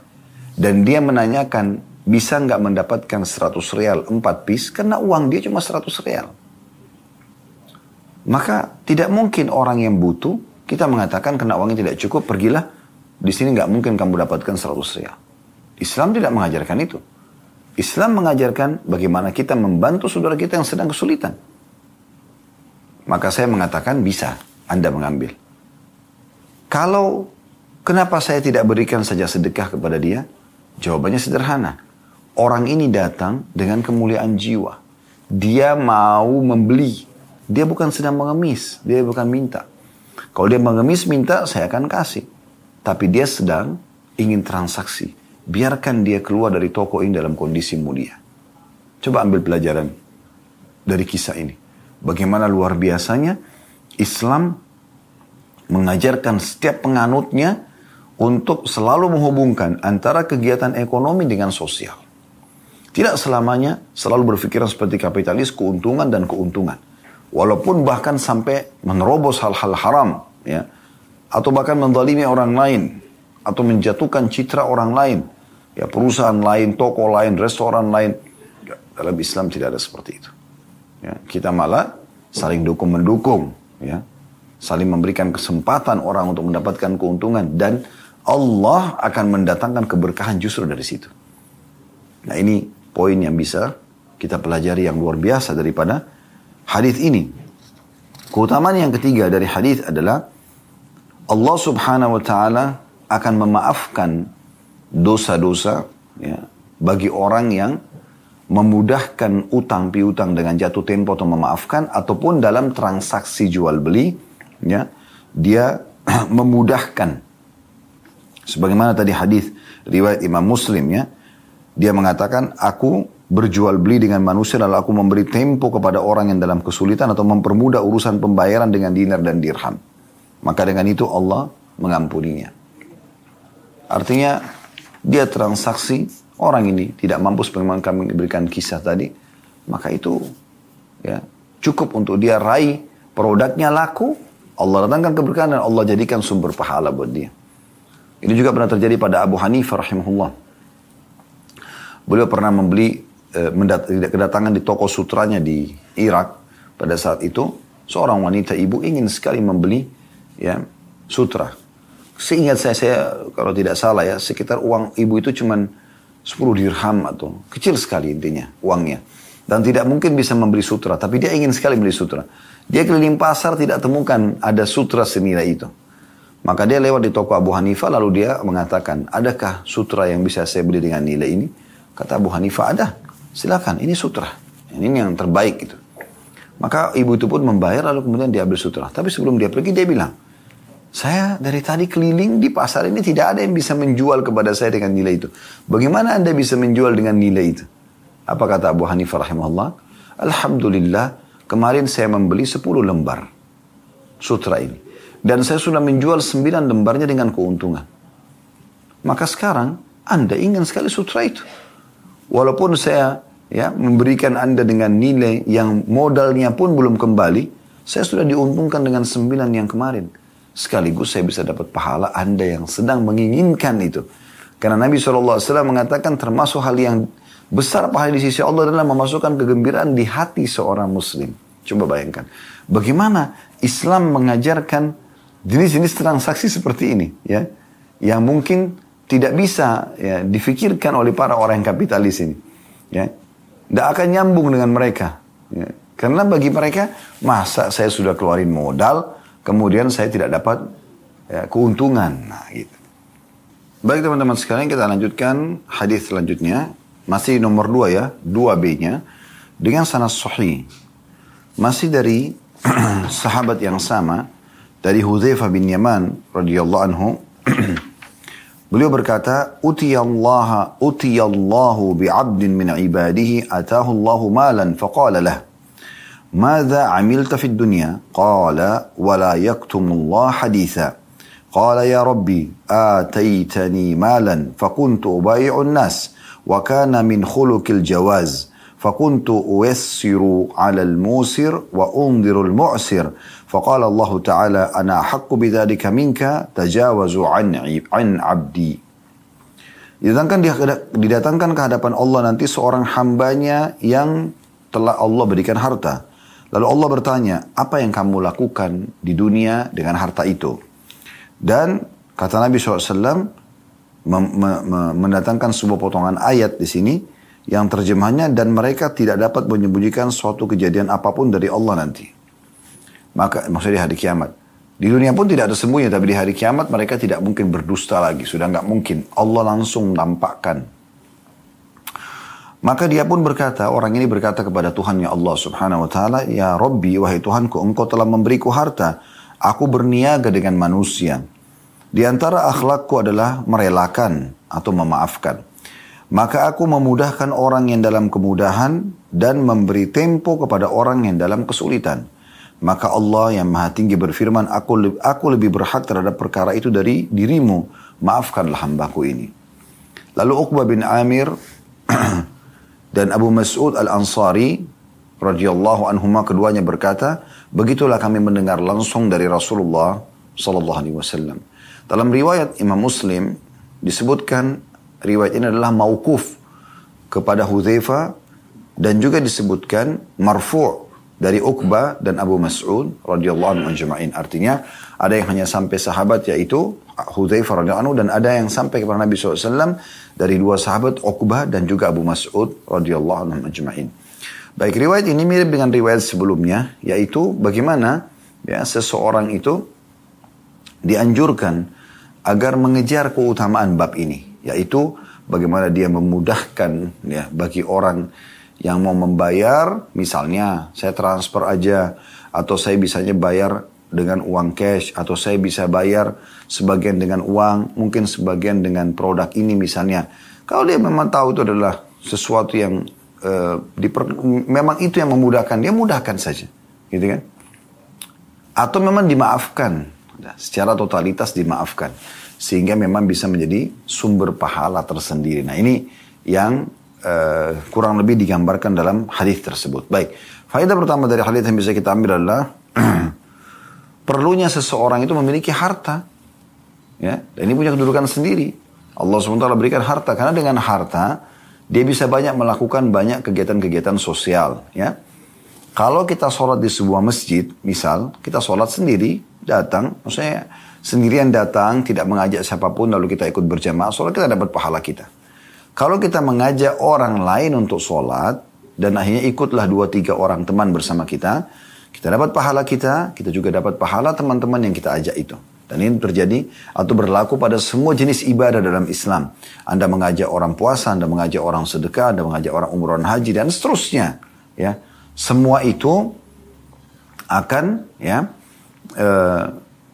S1: Dan dia menanyakan, bisa nggak mendapatkan 100 real 4 piece? Karena uang dia cuma 100 real. Maka tidak mungkin orang yang butuh, kita mengatakan karena uangnya tidak cukup, pergilah di sini nggak mungkin kamu dapatkan 100 riyal. Islam tidak mengajarkan itu. Islam mengajarkan bagaimana kita membantu saudara kita yang sedang kesulitan. Maka saya mengatakan bisa Anda mengambil. Kalau kenapa saya tidak berikan saja sedekah kepada dia? Jawabannya sederhana. Orang ini datang dengan kemuliaan jiwa. Dia mau membeli. Dia bukan sedang mengemis. Dia bukan minta. Kalau dia mengemis minta, saya akan kasih. Tapi dia sedang ingin transaksi. Biarkan dia keluar dari toko ini dalam kondisi mulia. Coba ambil pelajaran dari kisah ini. Bagaimana luar biasanya Islam mengajarkan setiap penganutnya untuk selalu menghubungkan antara kegiatan ekonomi dengan sosial. Tidak selamanya selalu berpikiran seperti kapitalis keuntungan dan keuntungan. Walaupun bahkan sampai menerobos hal-hal haram, ya, atau bahkan mendalimi orang lain. Atau menjatuhkan citra orang lain. Ya perusahaan lain toko lain restoran lain. Dalam Islam tidak ada seperti itu. Ya, kita malah saling dukung mendukung ya. Saling memberikan kesempatan orang untuk mendapatkan keuntungan. Dan Allah akan mendatangkan keberkahan justru dari situ. Nah ini poin yang bisa kita pelajari yang luar biasa daripada hadis ini. Keutamaan yang ketiga dari hadis adalah Allah subhanahu wa ta'ala akan memaafkan dosa-dosa ya, bagi orang yang memudahkan utang piutang dengan jatuh tempo atau memaafkan ataupun dalam transaksi jual beli ya dia memudahkan. Sebagaimana tadi hadis riwayat Imam Muslim ya dia mengatakan aku berjual beli dengan manusia lalu aku memberi tempo kepada orang yang dalam kesulitan atau mempermudah urusan pembayaran dengan dinar dan dirham maka dengan itu Allah mengampuninya. Artinya dia transaksi orang ini tidak mampu sebagaimana kami berikan kisah tadi, maka itu ya cukup untuk dia raih produknya laku, Allah datangkan keberkahan dan Allah jadikan sumber pahala buat dia. Ini juga pernah terjadi pada Abu Hanifah rahimahullah. Beliau pernah membeli eh, kedatangan di toko sutranya di Irak pada saat itu seorang wanita ibu ingin sekali membeli ya sutra. Seingat saya, saya kalau tidak salah ya, sekitar uang ibu itu cuma 10 dirham atau kecil sekali intinya uangnya. Dan tidak mungkin bisa membeli sutra, tapi dia ingin sekali beli sutra. Dia keliling pasar tidak temukan ada sutra senilai itu. Maka dia lewat di toko Abu Hanifah lalu dia mengatakan, adakah sutra yang bisa saya beli dengan nilai ini? Kata Abu Hanifah, ada. Silakan, ini sutra. Ini yang terbaik itu. Maka ibu itu pun membayar lalu kemudian dia ambil sutra. Tapi sebelum dia pergi dia bilang, saya dari tadi keliling di pasar ini tidak ada yang bisa menjual kepada saya dengan nilai itu. Bagaimana Anda bisa menjual dengan nilai itu? Apa kata Abu Hanifah rahimahullah? Alhamdulillah, kemarin saya membeli 10 lembar sutra ini. Dan saya sudah menjual 9 lembarnya dengan keuntungan. Maka sekarang Anda ingin sekali sutra itu. Walaupun saya ya memberikan Anda dengan nilai yang modalnya pun belum kembali, saya sudah diuntungkan dengan 9 yang kemarin. Sekaligus saya bisa dapat pahala Anda yang sedang menginginkan itu. Karena Nabi SAW mengatakan termasuk hal yang besar pahala di sisi Allah adalah memasukkan kegembiraan di hati seorang muslim. Coba bayangkan. Bagaimana Islam mengajarkan jenis-jenis transaksi seperti ini. ya Yang mungkin tidak bisa ya, difikirkan oleh para orang yang kapitalis ini. Ya, Tidak akan nyambung dengan mereka. Ya. Karena bagi mereka, masa saya sudah keluarin modal, kemudian saya tidak dapat ya, keuntungan. Nah, gitu. Baik teman-teman sekalian kita lanjutkan hadis selanjutnya. Masih nomor dua ya, dua B-nya. Dengan sanad sahih. Masih dari sahabat yang sama. Dari Hudzaifah bin Yaman radhiyallahu anhu. Beliau berkata, "Utiyallaha utiyallahu bi'abdin min ibadihi atahu Allahu malan faqala lah." ماذا عملت في الدنيا قال ولا يكتم الله حديثا قال يا ربي آتيتني مالا فكنت أبايع الناس وكان من خلق الجواز فكنت أيسر على الموسر وأنذر المعسر فقال الله تعالى أنا أحق بذلك منك تجاوز عن عن عبدي Didatangkan, didatangkan ke hadapan Allah nanti seorang hambanya yang telah Allah berikan harta. Lalu Allah bertanya, apa yang kamu lakukan di dunia dengan harta itu? Dan kata Nabi SAW mendatangkan sebuah potongan ayat di sini yang terjemahnya dan mereka tidak dapat menyembunyikan suatu kejadian apa pun dari Allah nanti. Maka maksudnya hari kiamat. Di dunia pun tidak ada sembunyi, tapi di hari kiamat mereka tidak mungkin berdusta lagi. Sudah nggak mungkin. Allah langsung nampakkan. Maka dia pun berkata, orang ini berkata kepada Tuhannya Allah subhanahu wa ta'ala, Ya Rabbi, wahai Tuhanku, engkau telah memberiku harta Aku berniaga dengan manusia. Di antara akhlakku adalah merelakan atau memaafkan. Maka aku memudahkan orang yang dalam kemudahan dan memberi tempo kepada orang yang dalam kesulitan. Maka Allah yang maha tinggi berfirman, aku, aku lebih berhak terhadap perkara itu dari dirimu. Maafkanlah hambaku ini. Lalu Uqbah bin Amir dan Abu Mas'ud al-Ansari radhiyallahu anhuma keduanya berkata, begitulah kami mendengar langsung dari Rasulullah sallallahu alaihi wasallam. Dalam riwayat Imam Muslim disebutkan riwayat ini adalah mauquf kepada Hudzaifah dan juga disebutkan marfu' dari Uqbah dan Abu Mas'ud radhiyallahu anhu. Artinya ada yang hanya sampai sahabat yaitu Hudzaifah radhiyallahu anhu dan ada yang sampai kepada Nabi SAW dari dua sahabat Uqbah dan juga Abu Mas'ud radhiyallahu anhu. Baik, riwayat ini mirip dengan riwayat sebelumnya, yaitu bagaimana ya seseorang itu dianjurkan agar mengejar keutamaan bab ini, yaitu bagaimana dia memudahkan ya bagi orang yang mau membayar, misalnya saya transfer aja atau saya bisanya bayar dengan uang cash atau saya bisa bayar sebagian dengan uang, mungkin sebagian dengan produk ini misalnya. Kalau dia memang tahu itu adalah sesuatu yang uh, diper, memang itu yang memudahkan dia mudahkan saja gitu kan? Atau memang dimaafkan. Secara totalitas dimaafkan sehingga memang bisa menjadi sumber pahala tersendiri. Nah ini yang uh, kurang lebih digambarkan dalam hadis tersebut baik faedah pertama dari hadis yang bisa kita ambil adalah perlunya seseorang itu memiliki harta ya dan ini punya kedudukan sendiri Allah SWT berikan harta karena dengan harta dia bisa banyak melakukan banyak kegiatan-kegiatan sosial, ya. Kalau kita sholat di sebuah masjid, misal, kita sholat sendiri, datang, maksudnya sendirian datang, tidak mengajak siapa pun, lalu kita ikut berjamaah, sholat kita dapat pahala kita. Kalau kita mengajak orang lain untuk sholat, dan akhirnya ikutlah dua tiga orang teman bersama kita, kita dapat pahala kita, kita juga dapat pahala teman-teman yang kita ajak itu. Dan ini terjadi atau berlaku pada semua jenis ibadah dalam Islam. Anda mengajak orang puasa, Anda mengajak orang sedekah, Anda mengajak orang umroh haji dan seterusnya. Ya, semua itu akan ya uh,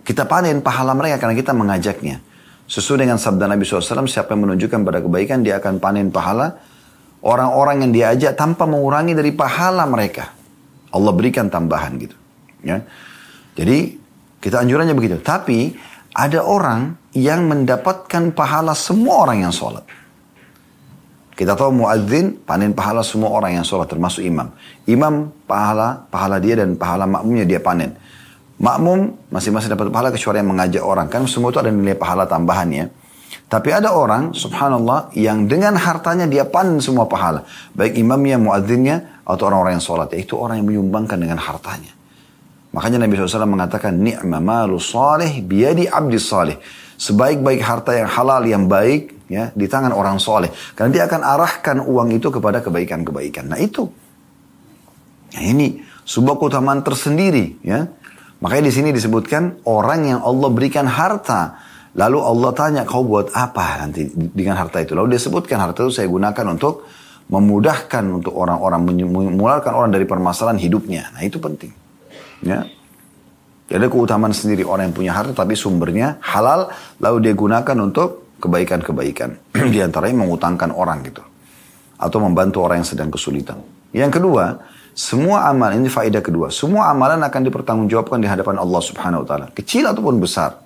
S1: kita panen pahala mereka karena kita mengajaknya. Sesuai dengan sabda Nabi SAW, siapa yang menunjukkan pada kebaikan, dia akan panen pahala orang-orang yang diajak tanpa mengurangi dari pahala mereka. Allah berikan tambahan gitu. Ya. Jadi kita anjurannya begitu. Tapi ada orang yang mendapatkan pahala semua orang yang sholat. Kita tahu muadzin panen pahala semua orang yang sholat termasuk imam. Imam pahala pahala dia dan pahala makmumnya dia panen. Makmum masing-masing dapat pahala kecuali yang mengajak orang. Kan semua itu ada nilai pahala tambahan ya. Tapi ada orang, subhanallah, yang dengan hartanya dia panen semua pahala. Baik imamnya, muadzinnya, atau orang-orang yang sholat. Yaitu orang yang menyumbangkan dengan hartanya. Makanya Nabi SAW mengatakan, Ni'ma malu salih biyadi abdi salih. Sebaik-baik harta yang halal, yang baik, ya di tangan orang soleh. Karena dia akan arahkan uang itu kepada kebaikan-kebaikan. Nah itu. Nah ini sebuah keutamaan tersendiri. ya. Makanya di sini disebutkan orang yang Allah berikan harta Lalu Allah tanya, kau buat apa nanti dengan harta itu? Lalu dia sebutkan, harta itu saya gunakan untuk memudahkan untuk orang-orang, mengeluarkan orang dari permasalahan hidupnya. Nah itu penting. Ya. Jadi keutamaan sendiri orang yang punya harta tapi sumbernya halal lalu dia gunakan untuk kebaikan-kebaikan. Di antaranya mengutangkan orang gitu. Atau membantu orang yang sedang kesulitan. Yang kedua, semua amal ini faedah kedua. Semua amalan akan dipertanggungjawabkan di hadapan Allah Subhanahu wa taala, kecil ataupun besar.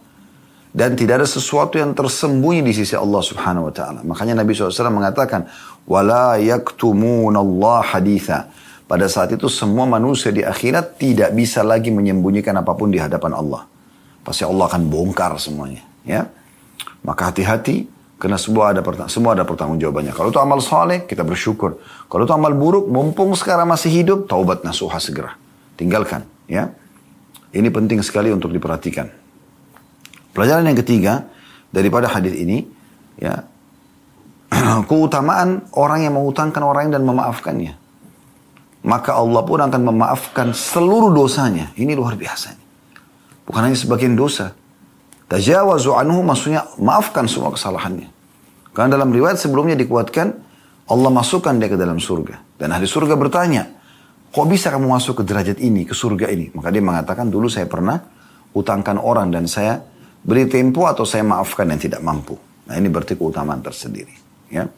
S1: Dan tidak ada sesuatu yang tersembunyi di sisi Allah Subhanahu wa taala. Makanya Nabi SAW mengatakan, "Wala Allah haditha." Pada saat itu semua manusia di akhirat tidak bisa lagi menyembunyikan apa pun di hadapan Allah. Pasti Allah akan bongkar semuanya, ya. Maka hati-hati karena semua ada semua ada pertanggung jawabannya. Kalau itu amal soleh, kita bersyukur. Kalau itu amal buruk, mumpung sekarang masih hidup, taubat nasuha segera. Tinggalkan, ya. Ini penting sekali untuk diperhatikan. Pelajaran yang ketiga daripada hadis ini, ya, keutamaan orang yang mengutangkan orang dan memaafkannya maka Allah pun akan memaafkan seluruh dosanya. Ini luar biasa. Bukan hanya sebagian dosa. Tajawazu anhu maksudnya maafkan semua kesalahannya. Karena dalam riwayat sebelumnya dikuatkan Allah masukkan dia ke dalam surga. Dan ahli surga bertanya, kok bisa kamu masuk ke derajat ini, ke surga ini? Maka dia mengatakan dulu saya pernah utangkan orang dan saya beri tempo atau saya maafkan yang tidak mampu. Nah ini berarti keutamaan tersendiri. Ya.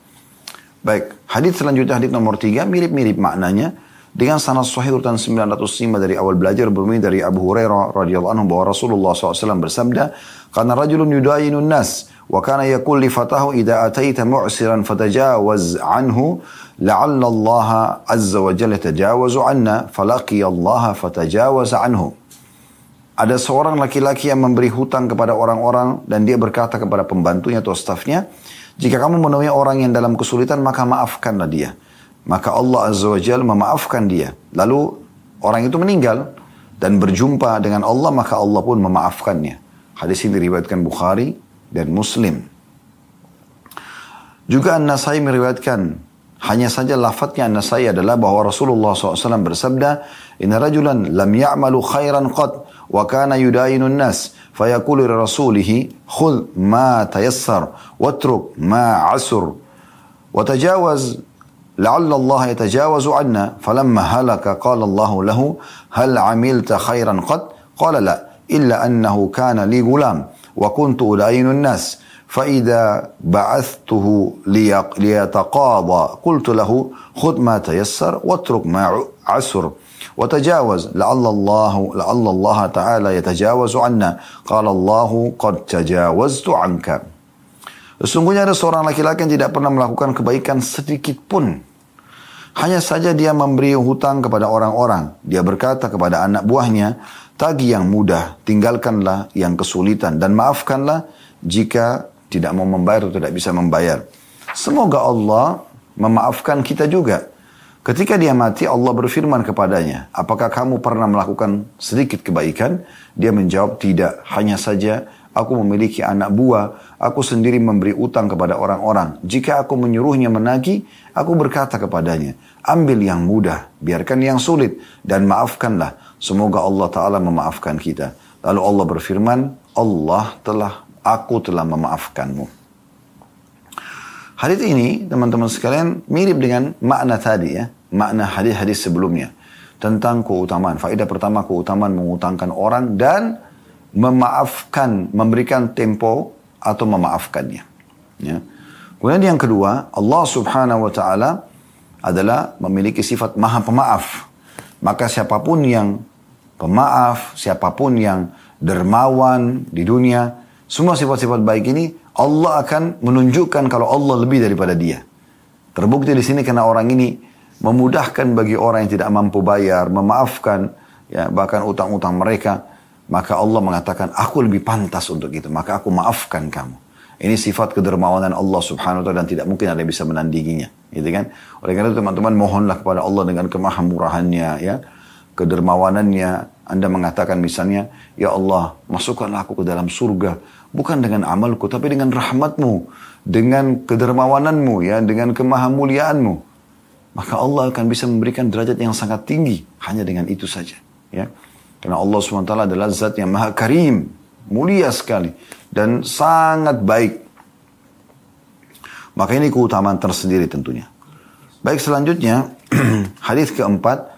S1: Baik, hadis selanjutnya hadis nomor tiga mirip-mirip maknanya dengan sanad sahih urutan 905 dari awal belajar bermula dari Abu Hurairah radhiyallahu anhu bahwa Rasulullah SAW bersabda, "Karena rajulun yudayinun nas wa kana yaqul li fatahu idza ataita mu'siran fatajawaz anhu la'alla Allah azza wa jalla tajawazu anna falaqi Allah fatajawaz anhu." Ada seorang laki-laki yang memberi hutang kepada orang-orang dan dia berkata kepada pembantunya atau stafnya, jika kamu menemui orang yang dalam kesulitan maka maafkanlah dia maka Allah Azza wa Jal memaafkan dia. Lalu orang itu meninggal dan berjumpa dengan Allah maka Allah pun memaafkannya. Hadis ini diriwayatkan Bukhari dan Muslim. Juga An-Nasai meriwayatkan hanya saja lafadznya An-Nasai adalah bahwa Rasulullah SAW bersabda, Inna rajulan lam ya'malu khairan qad wa kana yudayinun nas fayaqulu li khul ma tayassar watruk ma asur wa لعل الله يتجاوز عنا. فلما هلك قال الله له هل عملت خيرا قد قال لا إلا أنه كان لي غلام وكنت أدين الناس. فإذا بعثته ليتقاضى قلت له خذ ما تيسر واترك ما عسر. وتجاوز. لعل الله لعل الله تعالى يتجاوز عنا. قال الله قد تجاوزت عنك. Sesungguhnya ada seorang laki-laki yang tidak pernah melakukan kebaikan sedikit pun. Hanya saja dia memberi hutang kepada orang-orang. Dia berkata kepada anak buahnya, tagi yang mudah, tinggalkanlah yang kesulitan. Dan maafkanlah jika tidak mau membayar atau tidak bisa membayar. Semoga Allah memaafkan kita juga. Ketika dia mati, Allah berfirman kepadanya, apakah kamu pernah melakukan sedikit kebaikan? Dia menjawab, tidak. Hanya saja Aku memiliki anak buah. Aku sendiri memberi utang kepada orang-orang. Jika aku menyuruhnya menagih, aku berkata kepadanya, ambil yang mudah, biarkan yang sulit, dan maafkanlah. Semoga Allah Ta'ala memaafkan kita. Lalu Allah berfirman, Allah telah, aku telah memaafkanmu. Hadis ini, teman-teman sekalian, mirip dengan makna tadi ya. Makna hadis-hadis sebelumnya. Tentang keutamaan. Faedah pertama, keutamaan mengutangkan orang dan memaafkan, memberikan tempo atau memaafkannya. Ya. Kemudian yang kedua, Allah subhanahu wa ta'ala adalah memiliki sifat maha pemaaf. Maka siapa pun yang pemaaf, siapa pun yang dermawan di dunia, semua sifat-sifat baik ini, Allah akan menunjukkan kalau Allah lebih daripada dia. Terbukti di sini karena orang ini memudahkan bagi orang yang tidak mampu bayar, memaafkan ya bahkan utang-utang mereka maka Allah mengatakan, aku lebih pantas untuk itu. Maka aku maafkan kamu. Ini sifat kedermawanan Allah subhanahu wa ta'ala dan tidak mungkin ada yang bisa menandinginya. Gitu kan? Oleh karena itu teman-teman mohonlah kepada Allah dengan kemahamurahannya ya. Kedermawanannya. Anda mengatakan misalnya, Ya Allah masukkanlah aku ke dalam surga. Bukan dengan amalku tapi dengan rahmatmu. Dengan kedermawananmu ya. Dengan kemahamuliaanmu. Maka Allah akan bisa memberikan derajat yang sangat tinggi. Hanya dengan itu saja. Ya. Karena Allah SWT adalah zat yang maha karim. mulia sekali dan sangat baik. Maka ini keutamaan tersendiri tentunya. Baik selanjutnya hadis keempat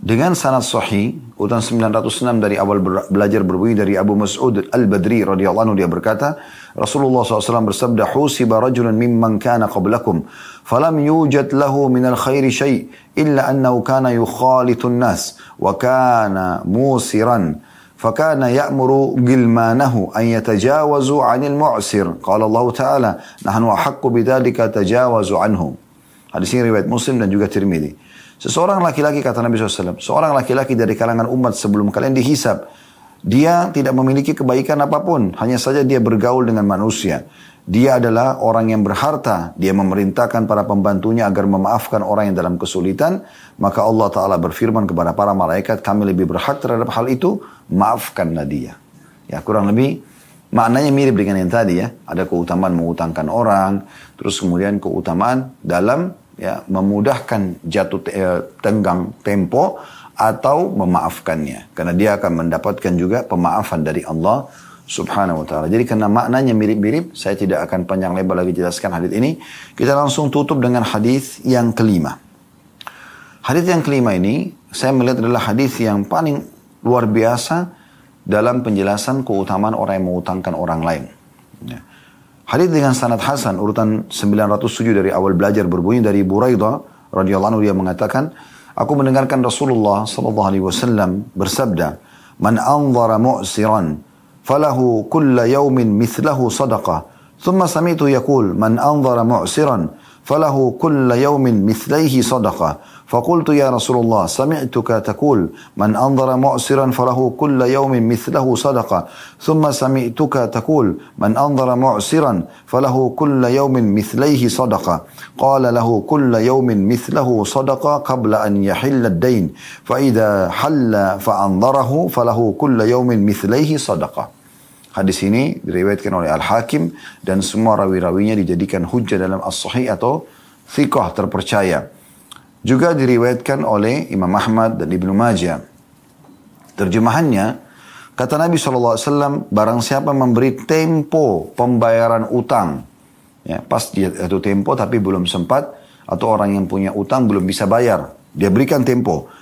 S1: dengan sanad sahih urutan 906 dari awal belajar berbunyi dari Abu Mas'ud Al-Badri radhiyallahu anhu dia berkata Rasulullah SAW bersabda husiba rajulun mimman kana qablakum falam yujad lahu min al-khairi syai' illa annahu kana yukhalitu an-nas wa kana musiran فكان يأمر غلمانه أن يتجاوزوا عن المعسر قال الله تعالى نحن أحق بذلك تجاوزوا عنه Hadis ini riwayat Muslim dan juga Tirmidzi. Seseorang laki-laki kata Nabi SAW, seorang laki-laki dari kalangan umat sebelum kalian dihisap, dia tidak memiliki kebaikan apapun, hanya saja dia bergaul dengan manusia. Dia adalah orang yang berharta, dia memerintahkan para pembantunya agar memaafkan orang yang dalam kesulitan, maka Allah Ta'ala berfirman kepada para malaikat, kami lebih berhak terhadap hal itu, maafkanlah dia. Ya kurang lebih maknanya mirip dengan yang tadi ya, ada keutamaan mengutangkan orang, terus kemudian keutamaan dalam ya memudahkan jatuh eh, tenggang tempo atau memaafkannya. Karena dia akan mendapatkan juga pemaafan dari Allah Subhanahu wa taala. Jadi karena maknanya mirip-mirip, saya tidak akan panjang lebar lagi jelaskan hadis ini. Kita langsung tutup dengan hadis yang kelima. Hadis yang kelima ini saya melihat adalah hadis yang paling luar biasa dalam penjelasan keutamaan orang yang mengutangkan orang lain. Ya. Hadis dengan sanad Hasan urutan 907 dari awal belajar berbunyi dari Buraidah radhiyallahu anhu dia mengatakan, aku mendengarkan Rasulullah sallallahu alaihi wasallam bersabda, "Man anzara mu'siran falahu kulla yawmin mithlahu sadaqah." ثم سمعت يقول من أنظر معسرا فله كل يوم مثليه صدقة فقلت يا رسول الله سمعتك تقول من أنظر معسرا فله كل يوم مثله صدقة. ثم سمعتك تقول من أنظر معسرا فله كل يوم مثليه صدقة. قال له كل يوم مثله صدقة قبل أن يحل الدين فإذا حل فأنظره فله كل يوم مثليه صدقة. Hadis ini diriwayatkan oleh Al-Hakim dan semua rawi-rawinya dijadikan hujah dalam as-sahih atau thiqah terpercaya. Juga diriwayatkan oleh Imam Ahmad dan Ibnu Majah. Terjemahannya, kata Nabi SAW, barang siapa memberi tempo pembayaran utang, ya, pas dia tempo tapi belum sempat, atau orang yang punya utang belum bisa bayar, dia berikan tempo.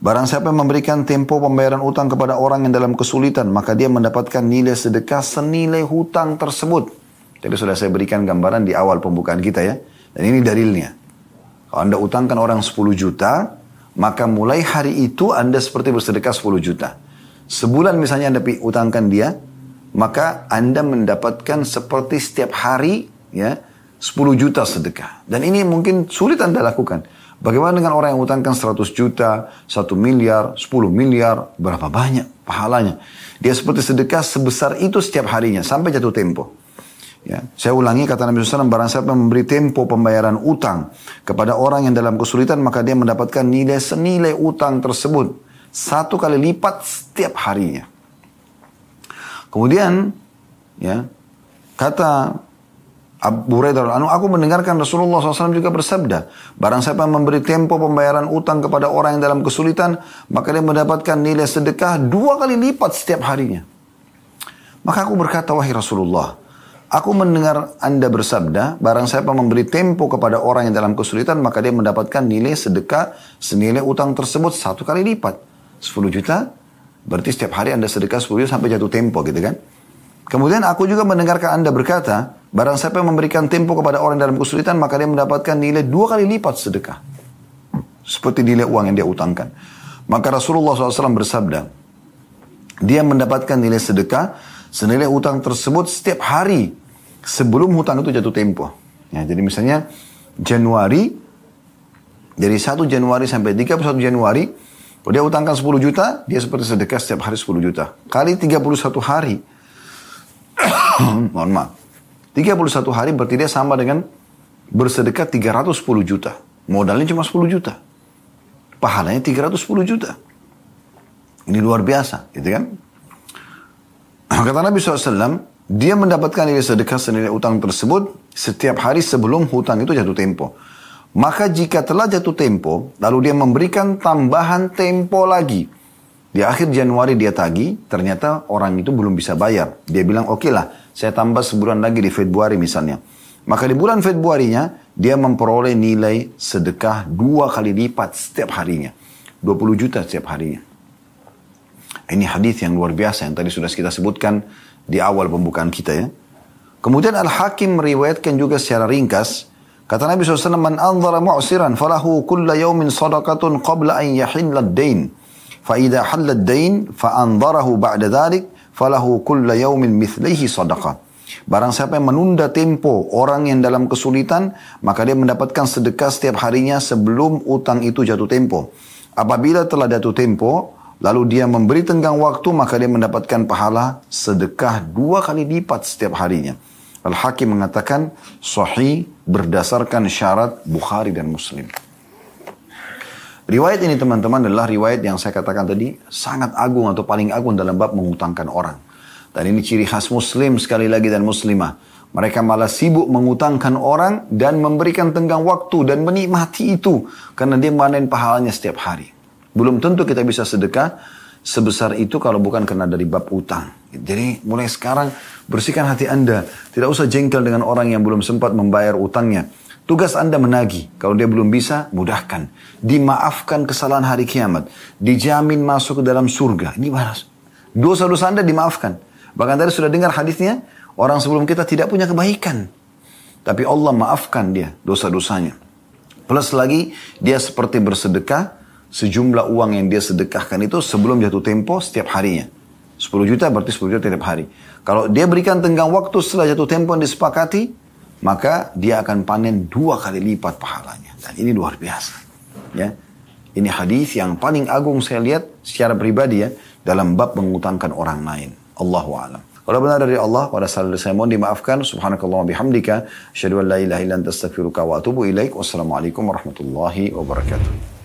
S1: Barang siapa memberikan tempo pembayaran utang kepada orang yang dalam kesulitan, maka dia mendapatkan nilai sedekah senilai hutang tersebut. Jadi sudah saya berikan gambaran di awal pembukaan kita ya. Dan ini dalilnya. Kalau Anda utangkan orang 10 juta, maka mulai hari itu Anda seperti bersedekah 10 juta. Sebulan misalnya Anda utangkan dia, maka Anda mendapatkan seperti setiap hari ya 10 juta sedekah. Dan ini mungkin sulit Anda lakukan. Bagaimana dengan orang yang utangkan 100 juta, 1 miliar, 10 miliar, berapa banyak pahalanya. Dia seperti sedekah sebesar itu setiap harinya sampai jatuh tempo. Ya, saya ulangi kata Nabi SAW, barang siapa memberi tempo pembayaran utang kepada orang yang dalam kesulitan, maka dia mendapatkan nilai senilai utang tersebut. Satu kali lipat setiap harinya. Kemudian, ya, kata Abu Hurairah anu aku mendengarkan Rasulullah SAW juga bersabda, barang siapa memberi tempo pembayaran utang kepada orang yang dalam kesulitan, maka dia mendapatkan nilai sedekah dua kali lipat setiap harinya. Maka aku berkata, wahai Rasulullah, Aku mendengar Anda bersabda, barang siapa memberi tempo kepada orang yang dalam kesulitan, maka dia mendapatkan nilai sedekah senilai utang tersebut satu kali lipat. 10 juta, berarti setiap hari Anda sedekah 10 juta sampai jatuh tempo gitu kan. Kemudian aku juga mendengarkan Anda berkata, barang siapa yang memberikan tempo kepada orang dalam kesulitan, maka dia mendapatkan nilai dua kali lipat sedekah. Seperti nilai uang yang dia utangkan. Maka Rasulullah SAW bersabda, dia mendapatkan nilai sedekah senilai utang tersebut setiap hari sebelum hutang itu jatuh tempo. Ya, jadi misalnya Januari, dari 1 Januari sampai 31 Januari, kalau dia utangkan 10 juta, dia seperti sedekah setiap hari 10 juta. Kali 31 hari, mohon maaf, 31 hari berarti dia sama dengan bersedekah 310 juta. Modalnya cuma 10 juta. Pahalanya 310 juta. Ini luar biasa, gitu kan? Kata Nabi SAW, dia mendapatkan nilai sedekah senilai utang tersebut setiap hari sebelum hutang itu jatuh tempo. Maka jika telah jatuh tempo, lalu dia memberikan tambahan tempo lagi. Di akhir Januari dia tagih, ternyata orang itu belum bisa bayar. Dia bilang, oke okay lah, saya tambah sebulan lagi di Februari misalnya. Maka di bulan Februarinya, dia memperoleh nilai sedekah dua kali lipat setiap harinya. 20 juta setiap harinya. Ini hadis yang luar biasa yang tadi sudah kita sebutkan di awal pembukaan kita ya. Kemudian Al-Hakim meriwayatkan juga secara ringkas, kata Nabi SAW, Man anzara mu'siran falahu kulla yawmin sadaqatun qabla an yahilla ad-dain. فإذا حل الدين فأنظره بعد ذلك فله كل يوم مثله صدقة Barang siapa yang menunda tempo orang yang dalam kesulitan, maka dia mendapatkan sedekah setiap harinya sebelum utang itu jatuh tempo. Apabila telah jatuh tempo, lalu dia memberi tenggang waktu, maka dia mendapatkan pahala sedekah dua kali lipat setiap harinya. Al-Hakim mengatakan sahih berdasarkan syarat Bukhari dan Muslim. Riwayat ini teman-teman adalah riwayat yang saya katakan tadi sangat agung atau paling agung dalam bab mengutangkan orang. Dan ini ciri khas muslim sekali lagi dan muslimah. Mereka malah sibuk mengutangkan orang dan memberikan tenggang waktu dan menikmati itu. Karena dia manain pahalanya setiap hari. Belum tentu kita bisa sedekah sebesar itu kalau bukan karena dari bab utang. Jadi mulai sekarang bersihkan hati Anda. Tidak usah jengkel dengan orang yang belum sempat membayar utangnya. Tugas Anda menagih. Kalau dia belum bisa, mudahkan. Dimaafkan kesalahan hari kiamat. Dijamin masuk ke dalam surga. Ini balas. Dosa-dosa Anda dimaafkan. Bahkan tadi sudah dengar hadisnya, orang sebelum kita tidak punya kebaikan. Tapi Allah maafkan dia dosa-dosanya. Plus lagi, dia seperti bersedekah, sejumlah uang yang dia sedekahkan itu sebelum jatuh tempo setiap harinya. 10 juta berarti 10 juta tiap hari. Kalau dia berikan tenggang waktu setelah jatuh tempo yang disepakati, maka dia akan panen dua kali lipat pahalanya. Dan ini luar biasa. Ya, ini hadis yang paling agung saya lihat secara pribadi ya dalam bab mengutangkan orang lain. Allahu a'lam. Kalau benar dari Allah, pada saat saya mohon dimaafkan. Subhanakallah bihamdika. Asyadu an la ilaha wa atubu. Wassalamualaikum warahmatullahi wabarakatuh.